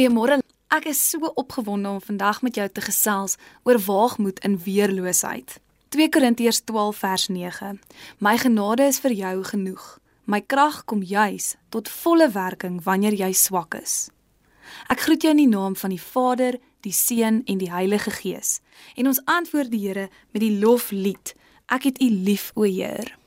Goeiemôre. Ek is so opgewonde om vandag met jou te gesels oor waagmoed in weerloosheid. 2 Korintiërs 12 vers 9. My genade is vir jou genoeg. My krag kom juis tot volle werking wanneer jy swak is. Ek groet jou in die naam van die Vader, die Seun en die Heilige Gees. En ons antwoord die Here met die loflied. Ek het U lief, o Heer.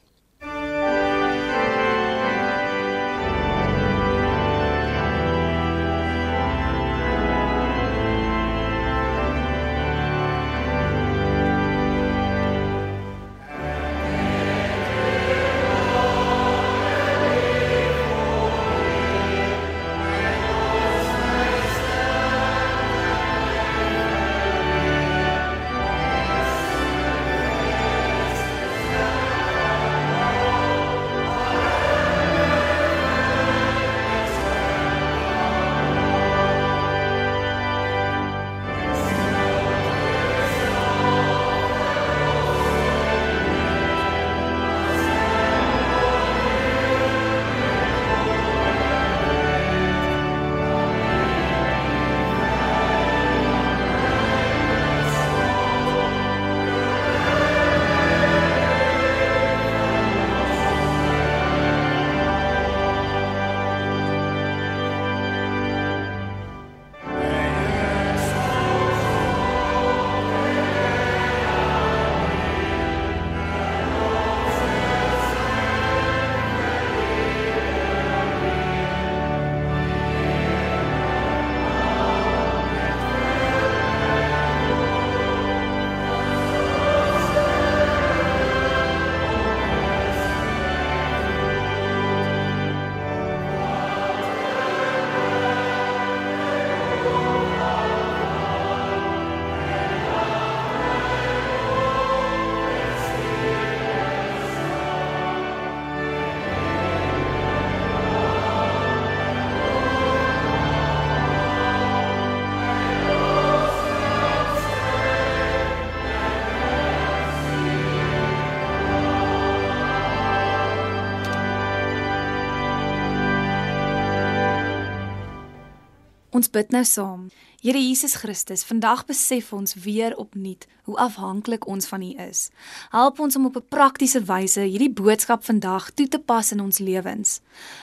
Ons bid nou saam. Here Jesus Christus, vandag besef ons weer opnuut hoe afhanklik ons van U is. Help ons om op 'n praktiese wyse hierdie boodskap vandag toe te pas in ons lewens.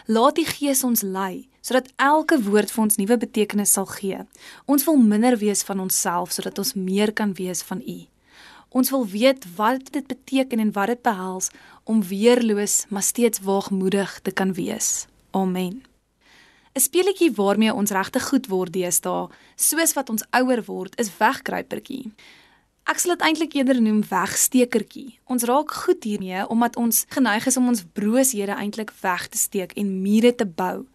Laat U Gees ons lei sodat elke woord vir ons nuwe betekenis sal gee. Ons wil minder wees van onsself sodat ons meer kan wees van U. Ons wil weet wat dit beteken en wat dit behels om weerloos maar steeds waagmoedig te kan wees. Amen. 'n Speletjie waarmee ons regtig goed word deesdae, soos wat ons ouer word, is wegkruipertjie. Ek sal dit eintlik eerder noem wegstekertjie. Ons raak goed hiermee omdat ons geneig is om ons brooshede eintlik weg te steek en mure te bou.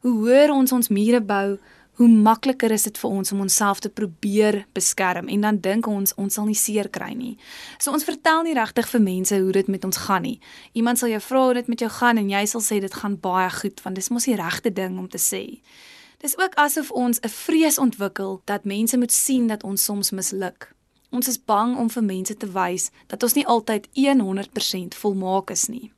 Hoe hoër ons ons mure bou, hoe makliker is dit vir ons om onsself te probeer beskerm en dan dink ons ons sal nie seer kry nie. So ons vertel nie regtig vir mense hoe dit met ons gaan nie. Iemand sal jou vra hoe dit met jou gaan en jy sal sê dit gaan baie goed want dis mos die regte ding om te sê. Dis ook asof ons 'n vrees ontwikkel dat mense moet sien dat ons soms misluk. Ons is bang om vir mense te wys dat ons nie altyd 100% volmaak is nie.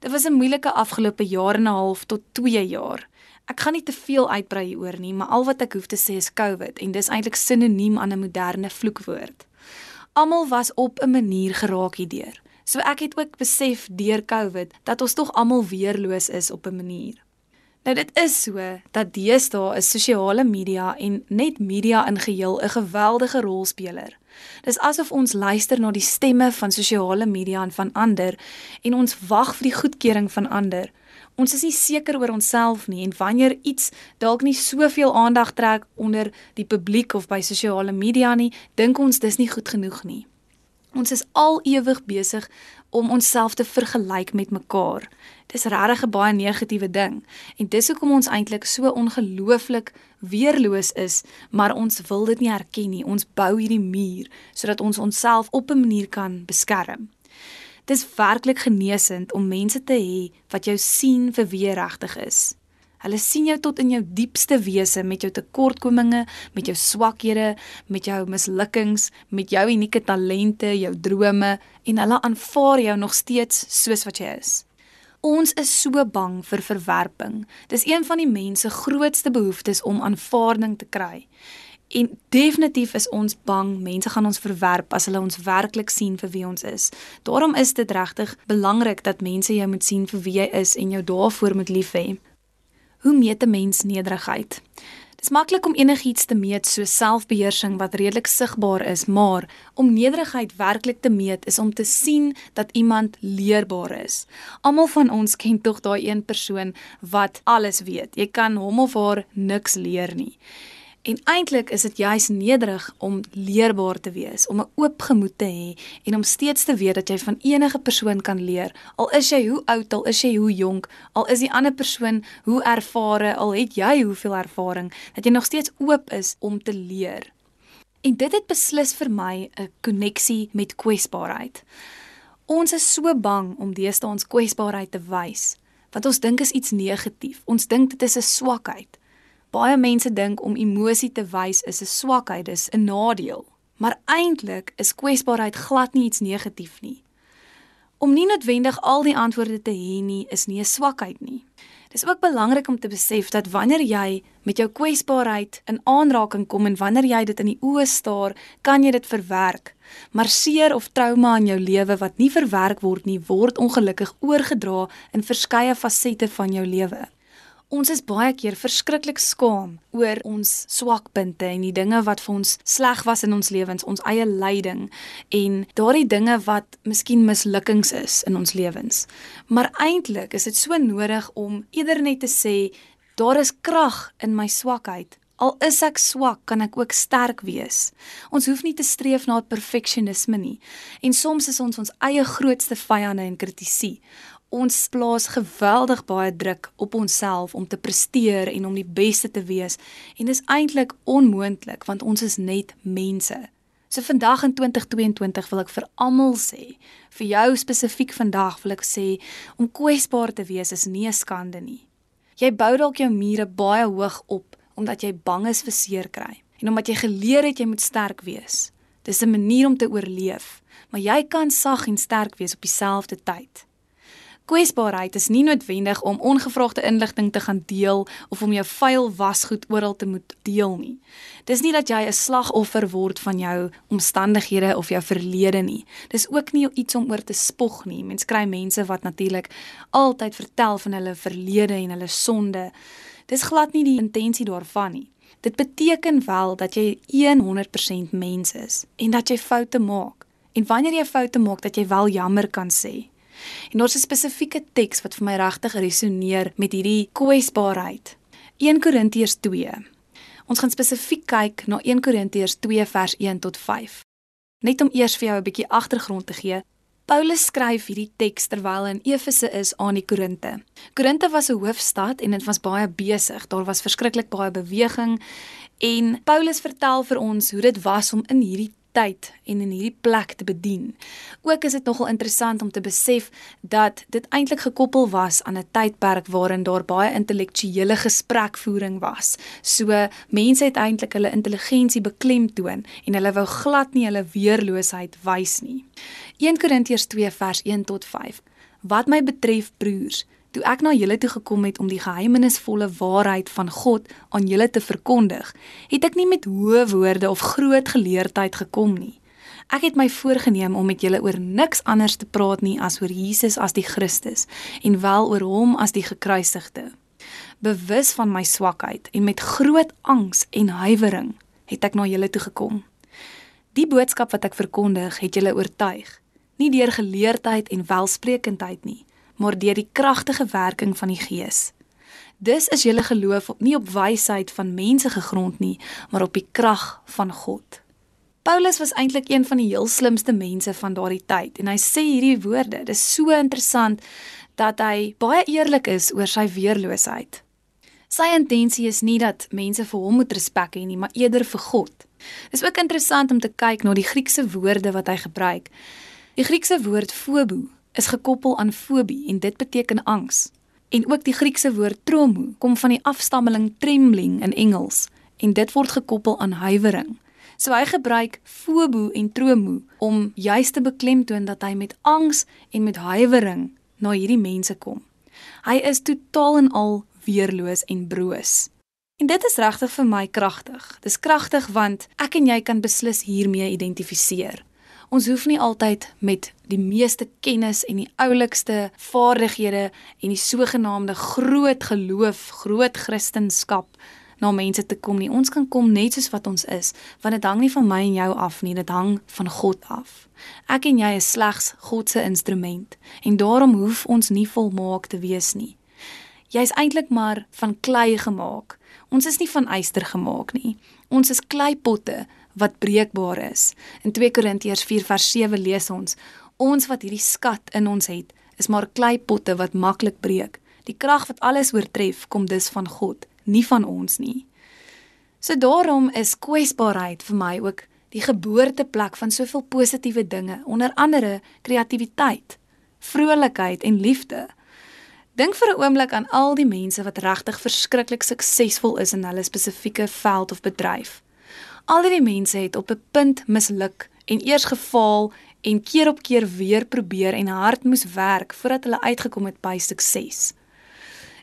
Dit was 'n moeilike afgelope jaar en 'n half tot 2 jaar. Ek gaan nie te veel uitbrei hieroor nie, maar al wat ek hoef te sê is COVID en dis eintlik sinoniem aan 'n moderne vloekwoord. Almal was op 'n manier geraak hierdeur. So ek het ook besef deur COVID dat ons tog almal weerloos is op 'n manier. Nou dit is so dat deesdae is sosiale media en net media in geheel 'n geweldige rolspeler. Dis asof ons luister na die stemme van sosiale media en van ander en ons wag vir die goedkeuring van ander ons is nie seker oor onsself nie en wanneer iets dalk nie soveel aandag trek onder die publiek of by sosiale media nie, dink ons dis nie goed genoeg nie. Ons is al ewig besig om onsself te vergelyk met mekaar. Dis regtig 'n baie negatiewe ding en dis hoekom ons eintlik so ongelooflik weerloos is, maar ons wil dit nie erken nie. Ons bou hierdie muur sodat ons onsself op 'n manier kan beskerm. Dis werklik genesend om mense te hê wat jou sien vir wie jy regtig is. Hulle sien jou tot in jou diepste wese met jou tekortkominge, met jou swakhede, met jou mislukkings, met jou unieke talente, jou drome en hulle aanvaar jou nog steeds soos wat jy is. Ons is so bang vir verwerping. Dis een van die mense grootste behoeftes om aanvaarding te kry. En definitief is ons bang mense gaan ons verwerp as hulle ons werklik sien vir wie ons is. Daarom is dit regtig belangrik dat mense jou moet sien vir wie jy is en jou daarvoor moet lief hê. Hoe meet 'n mens nederigheid? Dis maklik om enigiets te meet so selfbeheersing wat redelik sigbaar is, maar om nederigheid werklik te meet is om te sien dat iemand leerbaar is. Almal van ons ken tog daai een persoon wat alles weet. Jy kan hom of haar niks leer nie. En eintlik is dit juis nederig om leerbaar te wees, om 'n oop gemoed te hê en om steeds te weet dat jy van enige persoon kan leer. Al is jy hoe oud, al is jy hoe jonk, al is die ander persoon hoe ervare, al het jy hoeveel ervaring, dat jy nog steeds oop is om te leer. En dit het beslis vir my 'n koneksie met kwesbaarheid. Ons is so bang om deesdae ons kwesbaarheid te wys, want ons dink is iets negatief. Ons dink dit is 'n swakheid. Baie mense dink om emosie te wys is 'n swakheid, dis 'n nadeel. Maar eintlik is kwesbaarheid glad nie iets negatief nie. Om nie noodwendig al die antwoorde te hê nie, is nie 'n swakheid nie. Dis ook belangrik om te besef dat wanneer jy met jou kwesbaarheid in aanraking kom en wanneer jy dit in die oë staar, kan jy dit verwerk. Maar seer of trauma in jou lewe wat nie verwerk word nie, word ongelukkig oorgedra in verskeie fasette van jou lewe. Ons is baie keer verskriklik skaam oor ons swakpunte en die dinge wat vir ons sleg was in ons lewens, ons eie lyding en daardie dinge wat miskien mislukkings is in ons lewens. Maar eintlik is dit so nodig om eerder net te sê daar is krag in my swakheid. Al is ek swak, kan ek ook sterk wees. Ons hoef nie te streef na perfeksionisme nie. En soms is ons ons eie grootste vyande en kritisie ons plaas geweldig baie druk op onsself om te presteer en om die beste te wees en dis eintlik onmoontlik want ons is net mense. So vandag in 2022 wil ek vir almal sê, vir jou spesifiek vandag wil ek sê om kwesbaar te wees is nie 'n skande nie. Jy bou dalk jou mure baie hoog op omdat jy bang is vir seer kry en omdat jy geleer het jy moet sterk wees. Dis 'n manier om te oorleef, maar jy kan sag en sterk wees op dieselfde tyd. Kwesbaarheid is nie noodwendig om ongevraagde inligting te gaan deel of om jou vuil wasgoed oral te moet deel nie. Dis nie dat jy 'n slagoffer word van jou omstandighede of jou verlede nie. Dis ook nie iets om oor te spog nie. Mens kry mense wat natuurlik altyd vertel van hulle verlede en hulle sonde. Dis glad nie die intensie daarvan nie. Dit beteken wel dat jy 100% mens is en dat jy foute maak. En wanneer jy foute maak, dat jy wel jammer kan sê. En daar's 'n spesifieke teks wat vir my regtig resoneer met hierdie kwesbaarheid. 1 Korintiërs 2. Ons gaan spesifiek kyk na 1 Korintiërs 2 vers 1 tot 5. Net om eers vir jou 'n bietjie agtergrond te gee. Paulus skryf hierdie teks terwyl hy in Efese is aan die Korinte. Korinte was 'n hoofstad en dit was baie besig. Daar was verskriklik baie beweging en Paulus vertel vir ons hoe dit was om in hierdie tyd en in hierdie plek te bedien. Ook is dit nogal interessant om te besef dat dit eintlik gekoppel was aan 'n tydperk waarin daar baie intellektuele gesprekvoering was. So mense het eintlik hulle intelligensie beklemtoon en hulle wou glad nie hulle weerloosheid wys nie. 1 Korintiërs 2 vers 1 tot 5. Wat my betref broers, Toe ek na julle toe gekom het om die geheimenisvolle waarheid van God aan julle te verkondig, het ek nie met hoë woorde of groot geleerdheid gekom nie. Ek het my voorgenem om met julle oor niks anders te praat nie as oor Jesus as die Christus en wel oor hom as die gekruisigde. Bewus van my swakheid en met groot angs en huiwering het ek na julle toe gekom. Die boodskap wat ek verkondig, het julle oortuig, nie deur geleerdheid en welsprekendheid nie, maar deur die kragtige werking van die Gees. Dis is julle geloof nie op wysheid van mense gegrond nie, maar op die krag van God. Paulus was eintlik een van die heel slimste mense van daardie tyd en hy sê hierdie woorde. Dis so interessant dat hy baie eerlik is oor sy weerloosheid. Sy intensie is nie dat mense vir hom moet respek hê nie, maar eerder vir God. Dis ook interessant om te kyk na die Griekse woorde wat hy gebruik. Die Griekse woord phobos is gekoppel aan fobie en dit beteken angs. En ook die Griekse woord tromo kom van die afstammeling trembling in Engels en dit word gekoppel aan huiwering. So hy gebruik fobo en tromo om juis te beklemtoon dat hy met angs en met huiwering na hierdie mense kom. Hy is totaal en al weerloos en broos. En dit is regtig vir my kragtig. Dis kragtig want ek en jy kan beslis hiermee identifiseer. Ons hoef nie altyd met die meeste kennis en die oulikste vaardighede en die sogenaamde groot geloof, groot kristendom na mense te kom nie. Ons kan kom net soos wat ons is, want dit hang nie van my en jou af nie, dit hang van God af. Ek en jy is slegs God se instrument en daarom hoef ons nie volmaak te wees nie. Jy's eintlik maar van klei gemaak. Ons is nie van yster gemaak nie. Ons is kleipotte wat breekbaar is. In 2 Korintiërs 4 vers 7 lees ons: Ons wat hierdie skat in ons het, is maar kleipotte wat maklik breek. Die krag wat alles oortref, kom dus van God, nie van ons nie. So daarom is kwesbaarheid vir my ook die geboorteplek van soveel positiewe dinge, onder andere kreatiwiteit, vrolikheid en liefde. Dink vir 'n oomblik aan al die mense wat regtig verskriklik suksesvol is in hulle spesifieke veld of bedryf. Al die mense het op 'n punt misluk en eers gefaal en keer op keer weer probeer en hard moes werk voordat hulle uitgekom het by sukses.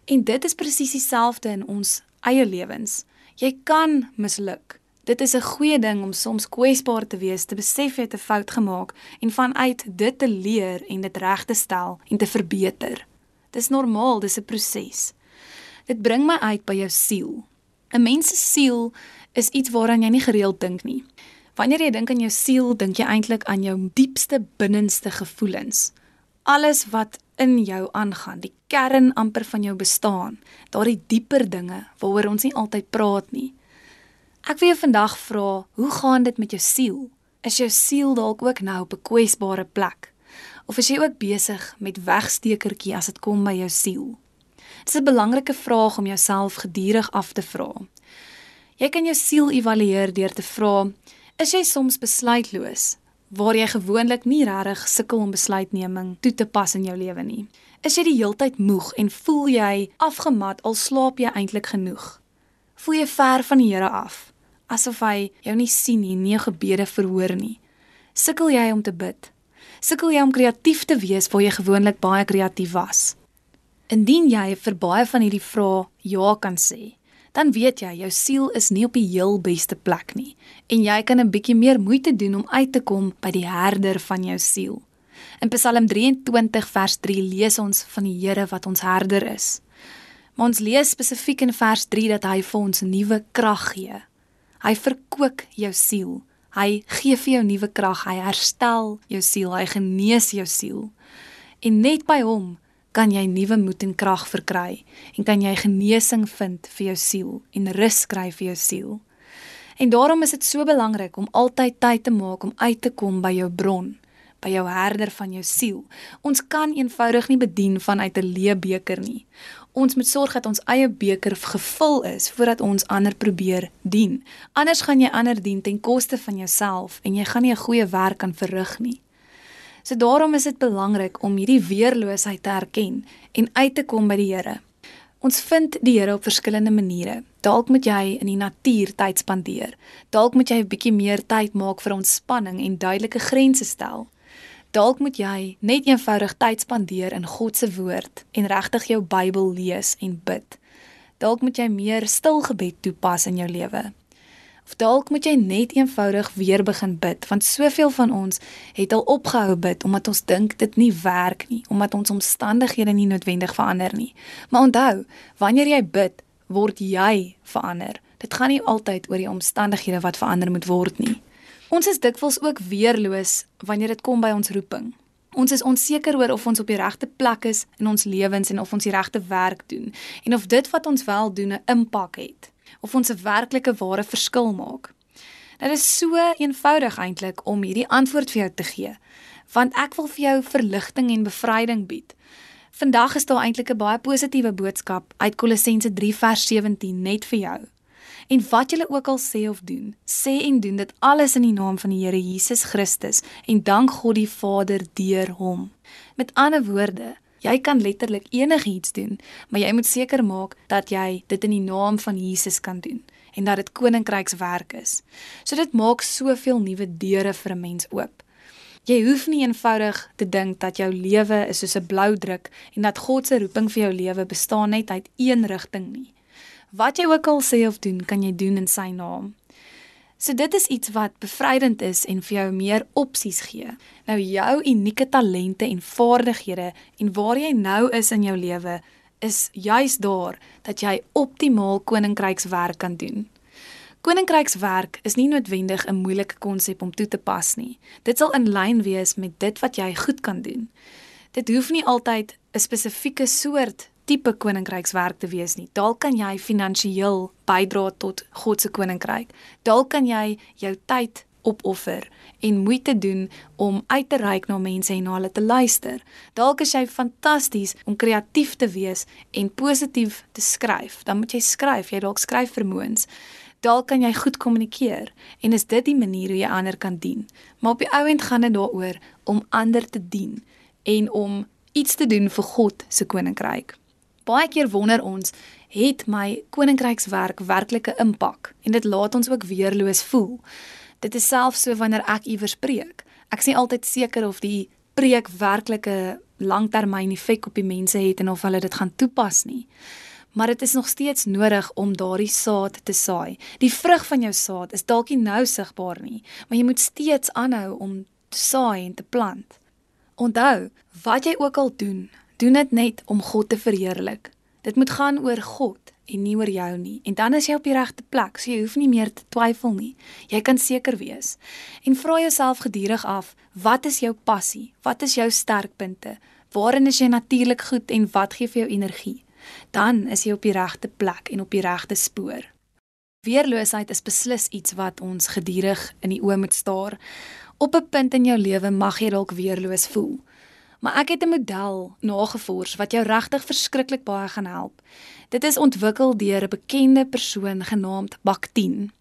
En dit is presies dieselfde in ons eie lewens. Jy kan misluk. Dit is 'n goeie ding om soms kwesbaar te wees, te besef jy het 'n fout gemaak en vanuit dit te leer en dit reg te stel en te verbeter. Dis normaal, dis 'n proses. Dit bring my uit by jou siel. 'n Mens se siel is iets waaraan jy nie gereeld dink nie. Wanneer jy dink aan jou siel, dink jy eintlik aan jou diepste binneste gevoelens. Alles wat in jou aangaan, die kern amper van jou bestaan, daardie dieper dinge waaroor ons nie altyd praat nie. Ek wil jou vandag vra, hoe gaan dit met jou siel? Is jou siel dalk ook nou op 'n kwesbare plek? Of is jy ook besig met wegstekertjie as dit kom by jou siel? Dit is 'n belangrike vraag om jouself gedurig af te vra. Jy kan jou siel evalueer deur te vra: Is jy soms besluitloos? Waar jy gewoonlik nie regtig sukkel om besluitneming toe te pas in jou lewe nie. Is jy die heeltyd moeg en voel jy afgemat al slaap jy eintlik genoeg? Voel jy ver van die Here af, asof hy jou nie sien nie, nie gebede verhoor nie? Sukkel jy om te bid? Sukkel jy om kreatief te wees waar jy gewoonlik baie kreatief was? Indien jy vir baie van hierdie vrae ja kan sê, dan weet jy jou siel is nie op die heel beste plek nie en jy kan 'n bietjie meer moeite doen om uit te kom by die herder van jou siel. In Psalm 23 vers 3 lees ons van die Here wat ons herder is. Maar ons lees spesifiek in vers 3 dat hy vir ons nuwe krag gee. Hy verkoop jou siel. Hy gee vir jou nuwe krag. Hy herstel jou siel. Hy genees jou siel. En net by hom kan jy nuwe moed en krag verkry en kan jy genesing vind vir jou siel en rus kry vir jou siel. En daarom is dit so belangrik om altyd tyd te maak om uit te kom by jou bron, by jou herder van jou siel. Ons kan eenvoudig nie bedien vanuit 'n leë beker nie. Ons moet sorg dat ons eie beker gevul is voordat ons ander probeer dien. Anders gaan jy ander dien ten koste van jouself en jy gaan nie 'n goeie werk kan verrig nie. So daarom is dit belangrik om hierdie weerloosheid te erken en uit te kom by die Here. Ons vind die Here op verskillende maniere. Dalk moet jy in die natuur tyd spandeer. Dalk moet jy 'n bietjie meer tyd maak vir ontspanning en duidelike grense stel. Dalk moet jy net eenvoudig tyd spandeer in God se woord en regtig jou Bybel lees en bid. Dalk moet jy meer stil gebed toepas in jou lewe. Of dalk moet jy net eenvoudig weer begin bid, want soveel van ons het al opgehou bid omdat ons dink dit nie werk nie, omdat ons omstandighede nie noodwendig verander nie. Maar onthou, wanneer jy bid, word jy verander. Dit gaan nie altyd oor die omstandighede wat verander moet word nie. Ons is dikwels ook weerloos wanneer dit kom by ons roeping. Ons is onseker oor of ons op die regte plek is in ons lewens en of ons die regte werk doen en of dit wat ons wel doen 'n impak het of ons 'n werklike ware verskil maak. Dit is so eenvoudig eintlik om hierdie antwoord vir jou te gee, want ek wil vir jou verligting en bevryding bied. Vandag is daar eintlik 'n baie positiewe boodskap uit Kolossense 3 vers 17 net vir jou. En wat jy ook al sê of doen, sê en doen dit alles in die naam van die Here Jesus Christus en dank God die Vader deur hom. Met ander woorde, Jy kan letterlik enigiets doen, maar jy moet seker maak dat jy dit in die naam van Jesus kan doen en dat dit koninkrykswerk is. So dit maak soveel nuwe deure vir 'n mens oop. Jy hoef nie eenvoudig te dink dat jou lewe is soos 'n blou druk en dat God se roeping vir jou lewe bestaan net uit een rigting nie. Wat jy ook al sê of doen, kan jy doen in sy naam. So dit is iets wat bevrydend is en vir jou meer opsies gee. Nou jou unieke talente en vaardighede en waar jy nou is in jou lewe is juis daar dat jy optimaal koninkrykswerk kan doen. Koninkrykswerk is nie noodwendig 'n moeilike konsep om toe te pas nie. Dit sal in lyn wees met dit wat jy goed kan doen. Dit hoef nie altyd 'n spesifieke soort tipe koninkrykswerk te wees nie. Dalk kan jy finansiëel bydra tot God se koninkryk. Dalk kan jy jou tyd opoffer en moeite doen om uit te reik na mense en na hulle te luister. Dalk is jy fantasties om kreatief te wees en positief te skryf. Dan moet jy skryf, jy dalk skryfvermoëns. Dalk kan jy goed kommunikeer en is dit die manier hoe jy ander kan dien. Maar op die ou end gaan dit daaroor om ander te dien en om iets te doen vir God se koninkryk. Baie keer wonder ons, het my koninkrykswerk werklike impak en dit laat ons ook weerloos voel. Dit is selfs so wanneer ek iewers preek. Ek is nie altyd seker of die preek werklike langtermyn effek op die mense het en of hulle dit gaan toepas nie. Maar dit is nog steeds nodig om daardie saad te saai. Die vrug van jou saad is dalk nie nou sigbaar nie, maar jy moet steeds aanhou om te saai en te plant. Onthou, wat jy ook al doen, doen dit net om God te verheerlik. Dit moet gaan oor God en nie oor jou nie. En dan is jy op die regte plek, so jy hoef nie meer te twyfel nie. Jy kan seker wees. En vra jouself gedurig af, wat is jou passie? Wat is jou sterkpunte? Waarin is jy natuurlik goed en wat gee vir jou energie? Dan is jy op die regte plek en op die regte spoor. Weerloosheid is beslis iets wat ons gedurig in die oë moet staar. Op 'n punt in jou lewe mag jy dalk weerloos voel. Maar ek het 'n model nagevors wat jou regtig verskriklik baie gaan help. Dit is ontwikkel deur 'n bekende persoon genaamd Bakhtin.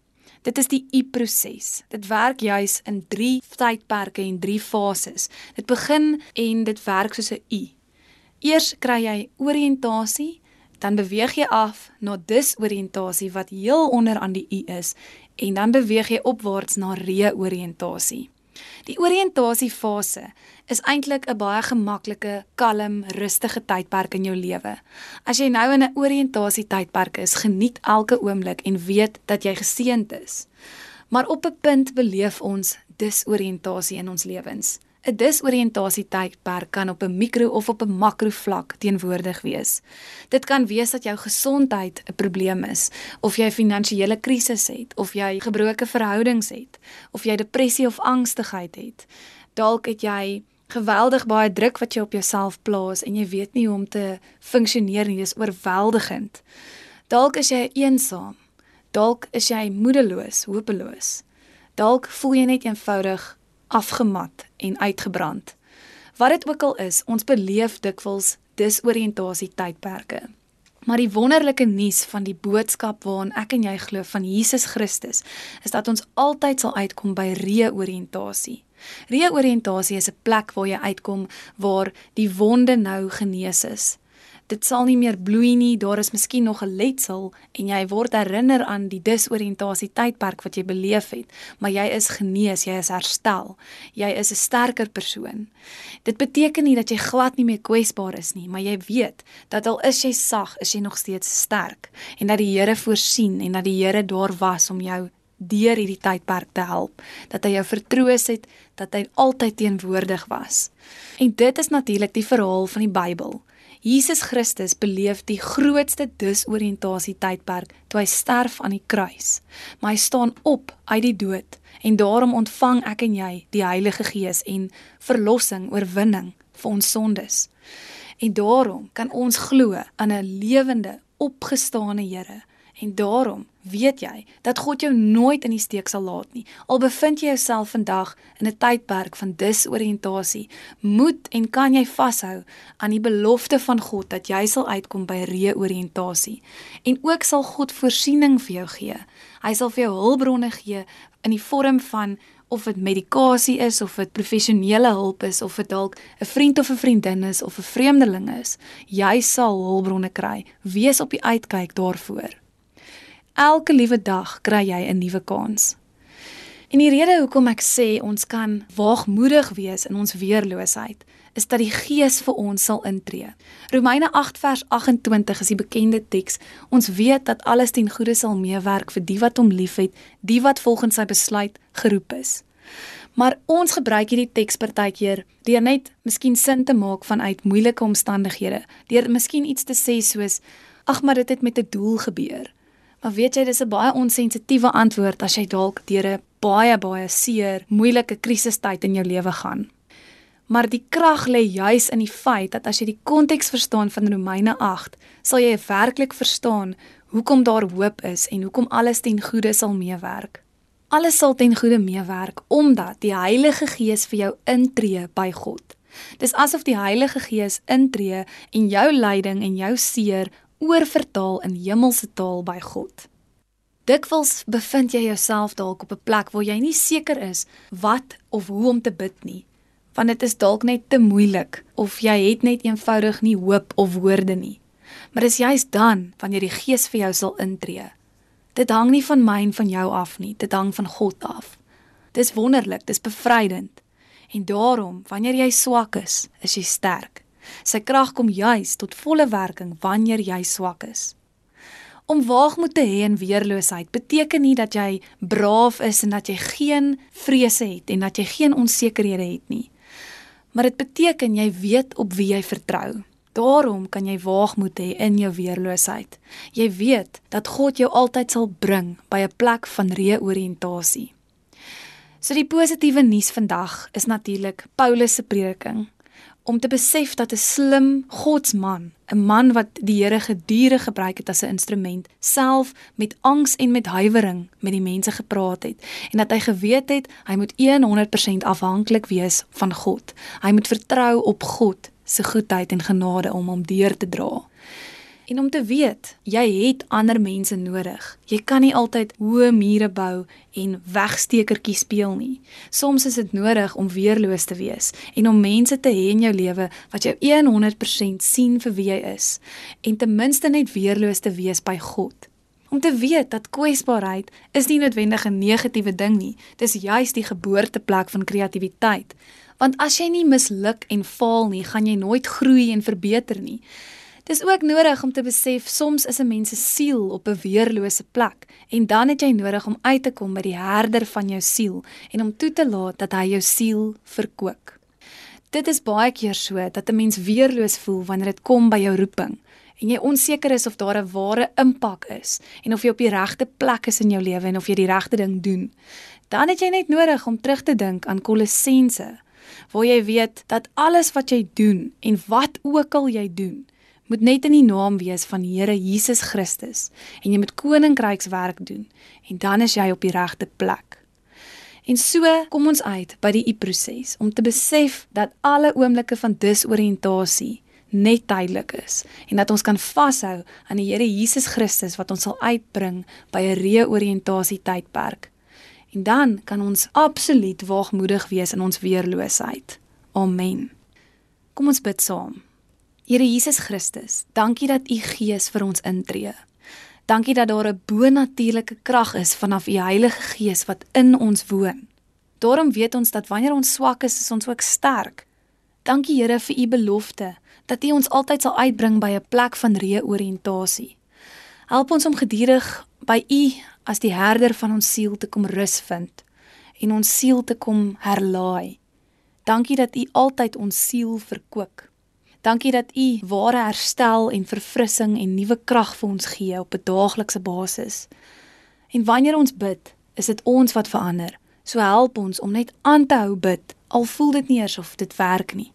Dit is die U-proses. Dit werk juis in 3 tydperke en 3 fases. Dit begin en dit werk soos 'n U. Eers kry jy oriëntasie, dan beweeg jy af na disoriëntasie wat heel onder aan die U is en dan beweeg jy opwaarts na reoriëntasie. Die oriëntasiefase is eintlik 'n baie gemaklike, kalm, rustige tydperk in jou lewe. As jy nou in 'n oriëntasietydperk is, geniet elke oomblik en weet dat jy geseënd is. Maar op 'n punt beleef ons disoriëntasie in ons lewens. 'n Disoriëntasie tydperk kan op 'n mikro of op 'n makro vlak teenwoordig wees. Dit kan wees dat jou gesondheid 'n probleem is, of jy 'n finansiële krisis het, of jy gebroke verhoudings het, of jy depressie of angstigheid het. Dalk het jy geweldig baie druk wat jy op jouself plaas en jy weet nie hoe om te funksioneer nie, dis oorweldigend. Dalk is jy eensaam. Dalk is jy moedeloos, hopeloos. Dalk voel jy net eenvoudig afgemat en uitgebrand. Wat dit ook al is, ons beleef dikwels disoriëntasie tydperke. Maar die wonderlike nuus van die boodskap waaraan ek en jy glo van Jesus Christus, is dat ons altyd sal uitkom by reoriëntasie. Reoriëntasie is 'n plek waar jy uitkom waar die wonde nou genees is dit sal nie meer bloei nie, daar is miskien nog 'n letsel en jy word herinner aan die disoriëntasie tydperk wat jy beleef het, maar jy is genees, jy is herstel. Jy is 'n sterker persoon. Dit beteken nie dat jy glad nie meer kwesbaar is nie, maar jy weet dat al is jy sag, is jy nog steeds sterk en dat die Here voorsien en dat die Here daar was om jou deur hierdie tydperk te help, dat hy jou vertroos het, dat hy altyd teenwoordig was. En dit is natuurlik die verhaal van die Bybel. Jesus Christus beleef die grootste disoriëntasie tydperk toe hy sterf aan die kruis. Maar hy staan op uit die dood en daarom ontvang ek en jy die Heilige Gees en verlossing, oorwinning vir ons sondes. En daarom kan ons glo aan 'n lewende, opgestane Here En daarom weet jy dat God jou nooit in die steek sal laat nie. Al bevind jy jouself vandag in 'n tydperk van disoriëntasie, moet en kan jy vashou aan die belofte van God dat jy sal uitkom by reoriëntasie. En ook sal God voorsiening vir jou gee. Hy sal vir jou hulpbronne gee in die vorm van of dit medikasie is of dit professionele hulp is of dit dalk 'n vriend of 'n vriendin is of 'n vreemdeling is, jy sal hulpbronne kry. Wees op die uitkyk daarvoor. Elke liewe dag kry jy 'n nuwe kans. En die rede hoekom ek sê ons kan waagmoedig wees in ons weerloosheid, is dat die Gees vir ons sal intree. Romeine 8 vers 28 is die bekende teks. Ons weet dat alles ten goeie sal meewerk vir die wat hom liefhet, die wat volgens sy besluit geroep is. Maar ons gebruik hierdie teks partykeer deur net miskien sin te maak vanuit moeilike omstandighede. Deur miskien iets te sê soos ag maar dit het met 'n doel gebeur. Maar weet jy dis 'n baie onsensitiewe antwoord as jy dalk deur 'n baie baie seer, moeilike krisistyd in jou lewe gaan. Maar die krag lê juis in die feit dat as jy die konteks verstaan van Romeine 8, sal jy werklik verstaan hoekom daar hoop is en hoekom alles ten goeie sal meewerk. Alles sal ten goeie meewerk omdat die Heilige Gees vir jou intree by God. Dis asof die Heilige Gees intree en jou lyding en jou seer oorvertaal in hemelse taal by God. Dikwels bevind jy jouself dalk op 'n plek waar jy nie seker is wat of hoe om te bid nie want dit is dalk net te moeilik of jy het net eenvoudig nie hoop of woorde nie. Maar dis juist dan wanneer die Gees vir jou sal intree. Dit hang nie van my en van jou af nie, dit hang van God af. Dis wonderlik, dis bevrydend. En daarom, wanneer jy swak is, is jy sterk. Sy krag kom juis tot volle werking wanneer jy swak is. Om waagmoed te hê in weerloosheid beteken nie dat jy braaf is en dat jy geen vrese het en dat jy geen onsekerhede het nie maar dit beteken jy weet op wie jy vertrou. Daarom kan jy waagmoed hê in jou weerloosheid. Jy weet dat God jou altyd sal bring by 'n plek van reoriëntasie. So die positiewe nuus vandag is natuurlik Paulus se prediking om te besef dat 'n slim godsman, 'n man wat die Here gedurende gebruik het as 'n instrument, self met angs en met huiwering met die mense gepraat het en dat hy geweet het hy moet 100% afhanklik wees van God. Hy moet vertrou op God se goedheid en genade om hom deur te dra. En om te weet, jy het ander mense nodig. Jy kan nie altyd hoë mure bou en wegstekertjie speel nie. Soms is dit nodig om weerloos te wees en om mense te hê in jou lewe wat jou 100% sien vir wie jy is en ten minste net weerloos te wees by God. Om te weet dat kwesbaarheid is nie noodwendig 'n negatiewe ding nie. Dis juis die geboorteplek van kreatiwiteit. Want as jy nie misluk en faal nie, gaan jy nooit groei en verbeter nie. Dis ook nodig om te besef soms is 'n mens se siel op 'n weerlose plek en dan het jy nodig om uit te kom by die herder van jou siel en om toe te laat dat hy jou siel verkoop. Dit is baie keer so dat 'n mens weerloos voel wanneer dit kom by jou roeping en jy onseker is of daar 'n ware impak is en of jy op die regte plek is in jou lewe en of jy die regte ding doen. Dan het jy net nodig om terug te dink aan Kolossense waar jy weet dat alles wat jy doen en wat ook al jy doen moet net in die naam wees van Here Jesus Christus en jy moet koninkrykswerk doen en dan is jy op die regte plek. En so kom ons uit by die u-proses om te besef dat alle oomblikke van disoriëntasie net tydelik is en dat ons kan vashou aan die Here Jesus Christus wat ons sal uitbring by 'n reoriëntasie tydperk. En dan kan ons absoluut waagmoedig wees in ons weerloosheid. Amen. Kom ons bid saam. Here Jesus Christus, dankie dat U Gees vir ons intree. Dankie dat daar 'n bonatuurlike krag is vanaf U Heilige Gees wat in ons woon. Daarom weet ons dat wanneer ons swak is, is ons ook sterk. Dankie Here vir U belofte dat U ons altyd sal uitbring by 'n plek van reoriëntasie. Help ons om gedurig by U as die herder van ons siel te kom rus vind en ons siel te kom herlaai. Dankie dat U altyd ons siel verkoop. Dankie dat U ware herstel en verfrissing en nuwe krag vir ons gee op 'n daaglikse basis. En wanneer ons bid, is dit ons wat verander. So help ons om net aan te hou bid al voel dit nie eers of dit werk nie.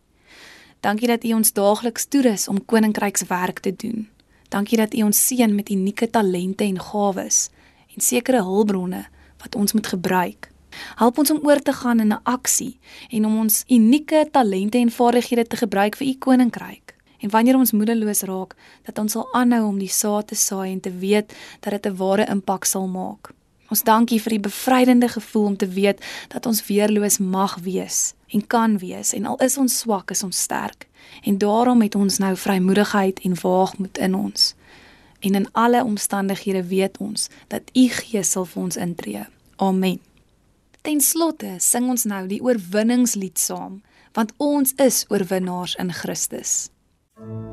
Dankie dat U ons daagliks toerus om koninkrykswerk te doen. Dankie dat U ons seën met unieke talente en gawes en sekere hulpbronne wat ons moet gebruik Help ons om oor te gaan in 'n aksie en om ons unieke talente en vaardighede te gebruik vir u koninkryk. En wanneer ons moedeloos raak, dat ons sal aanhou om die saad te saai en te weet dat dit 'n ware impak sal maak. Ons dankie vir die bevrydende gevoel om te weet dat ons weerloos mag wees en kan wees en al is ons swak, is ons sterk. En daarom het ons nou vrymoedigheid en waagmoed in ons. En in alle omstandighede weet ons dat U Gees sal vir ons intree. Amen. Ten slotte sing ons nou die oorwinningslied saam, want ons is oorwinnaars in Christus. Thank you.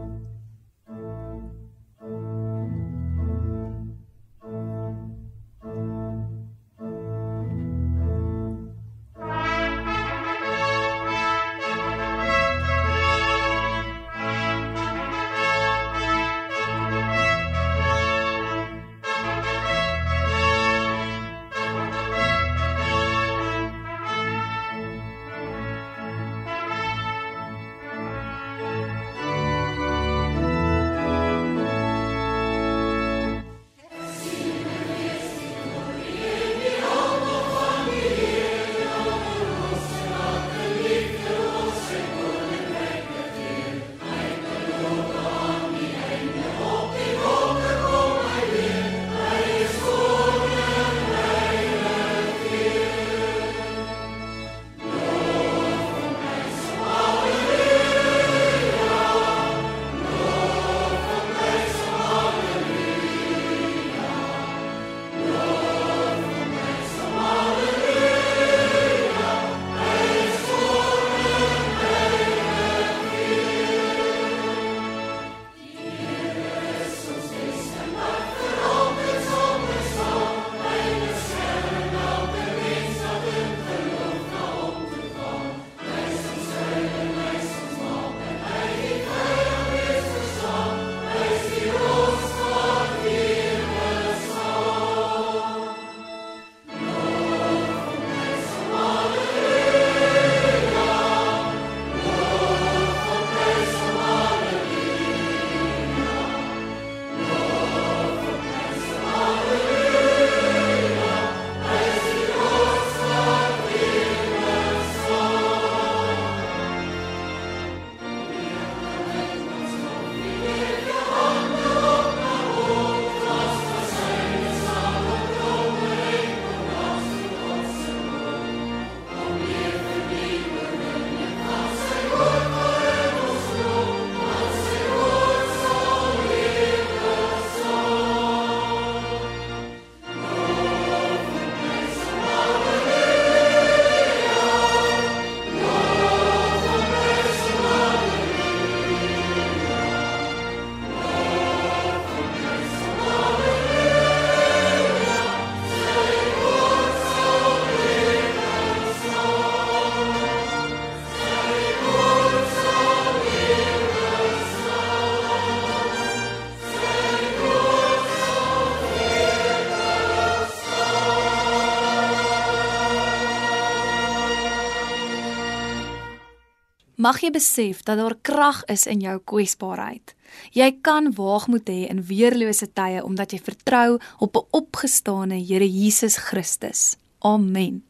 Mag jy besef dat daar krag is in jou kwesbaarheid. Jy kan waagmoed hê in weerlose tye omdat jy vertrou op 'n opgestane Here Jesus Christus. Amen.